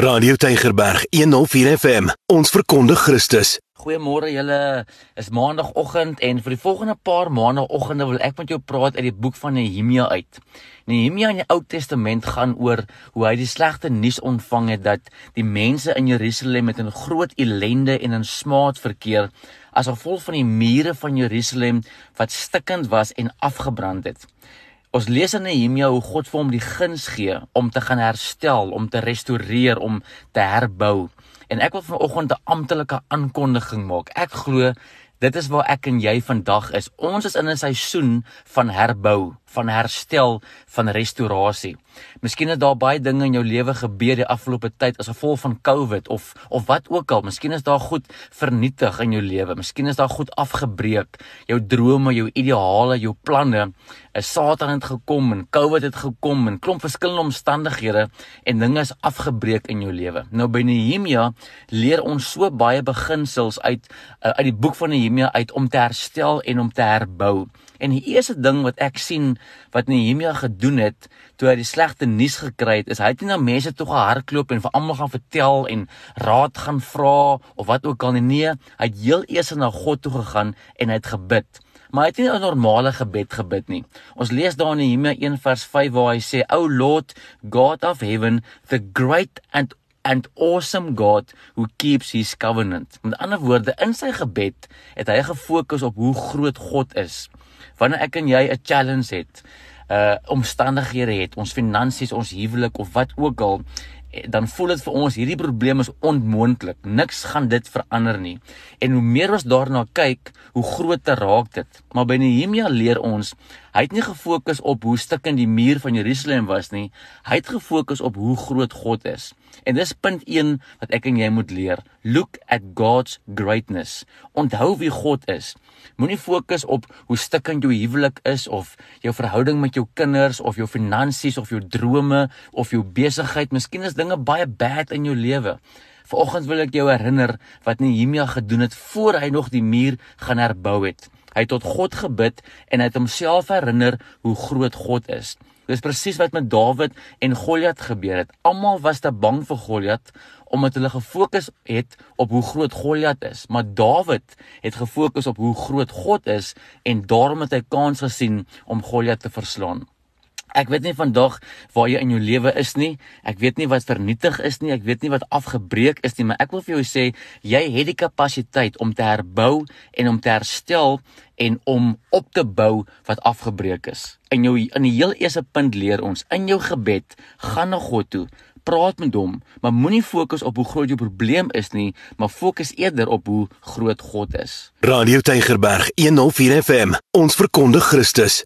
Radio Tygerberg 104 FM. Ons verkondig Christus. Goeiemôre julle. Is maandagooggend en vir die volgende paar maandagooggende wil ek met jou praat uit die boek van Nehemia uit. Nehemia in die Ou Testament gaan oor hoe hy die slegte nuus ontvang het dat die mense in Jerusalem met 'n groot ellende en in smaad verkeer as gevolg van die mure van Jerusalem wat stikkend was en afgebrand het. Ons lees in Nehemia hoe God vir hom die guns gee om te gaan herstel, om te restoreer, om te herbou. En ek wil vanoggend 'n amptelike aankondiging maak. Ek glo dit is waar ek en jy vandag is. Ons is in 'n seisoen van herbou, van herstel, van restaurasie. Miskien het daar baie dinge in jou lewe gebeur die afgelope tyd as gevolg van COVID of of wat ook al. Miskien is daar goed vernietig in jou lewe. Miskien is daar goed afgebreek. Jou drome, jou ideale, jou planne 'n Satan het gekom en COVID het gekom en klomp verskillende omstandighede en dinge is afgebreek in jou lewe. Nou by Nehemia leer ons so baie beginsels uit uh, uit die boek van Nehemia uit om te herstel en om te herbou. En die eerste ding wat ek sien wat Nehemia gedoen het toe hy die slegte nuus gekry het, is hy het nie na mense toe gehardloop en vir almal gaan vertel en raad gaan vra of wat ook al nie. Nee, hy het heel eers na God toe gegaan en hy het gebid. Maar hy het nie 'n normale gebed gebid nie. Ons lees daar in Nehemia 1 vers 5 waar hy sê, "O Lord, God of heaven, the great and and awesome God who keeps his covenant." Met ander woorde, in sy gebed het hy gefokus op hoe groot God is. Wanneer ek en jy 'n challenge het, uh omstandighede het, ons finansies, ons huwelik of wat ook al, dan voel dit vir ons hierdie probleem is onmoontlik. Niks gaan dit verander nie. En hoe meer ons daarna kyk, hoe groter raak dit. Maar by Nehemia leer ons, hy het nie gefokus op hoe stukkend die muur van Jerusalem was nie. Hy het gefokus op hoe groot God is. En dis punt 1 wat ek en jy moet leer. Look at God's greatness. Onthou wie God is. Moenie fokus op hoe stukkend jou huwelik is of jou verhouding met jou kinders of jou finansies of jou drome of jou besigheid. Miskien is dinge baie bad in jou lewe. Vanoggend wil ek jou herinner wat Nehemia gedoen het voor hy nog die muur gaan herbou het. Hy het tot God gebid en hy het homself herinner hoe groot God is. Dis presies wat met Dawid en Goliat gebeur het. Almal was te bang vir Goliat omdat hulle gefokus het op hoe groot Goliat is, maar Dawid het gefokus op hoe groot God is en daarom het hy kans gesien om Goliat te verslaan. Ek weet nie vandag waar jy in jou lewe is nie. Ek weet nie wat vernietig is nie. Ek weet nie wat afgebreek is nie, maar ek wil vir jou sê jy het die kapasiteit om te herbou en om te herstel en om op te bou wat afgebreek is. In jou in die heel eerste punt leer ons in jou gebed gaan na God toe. Praat met hom, maar moenie fokus op hoe groot jou probleem is nie, maar fokus eerder op hoe groot God is. Radio Tygerberg 104 FM. Ons verkondig Christus.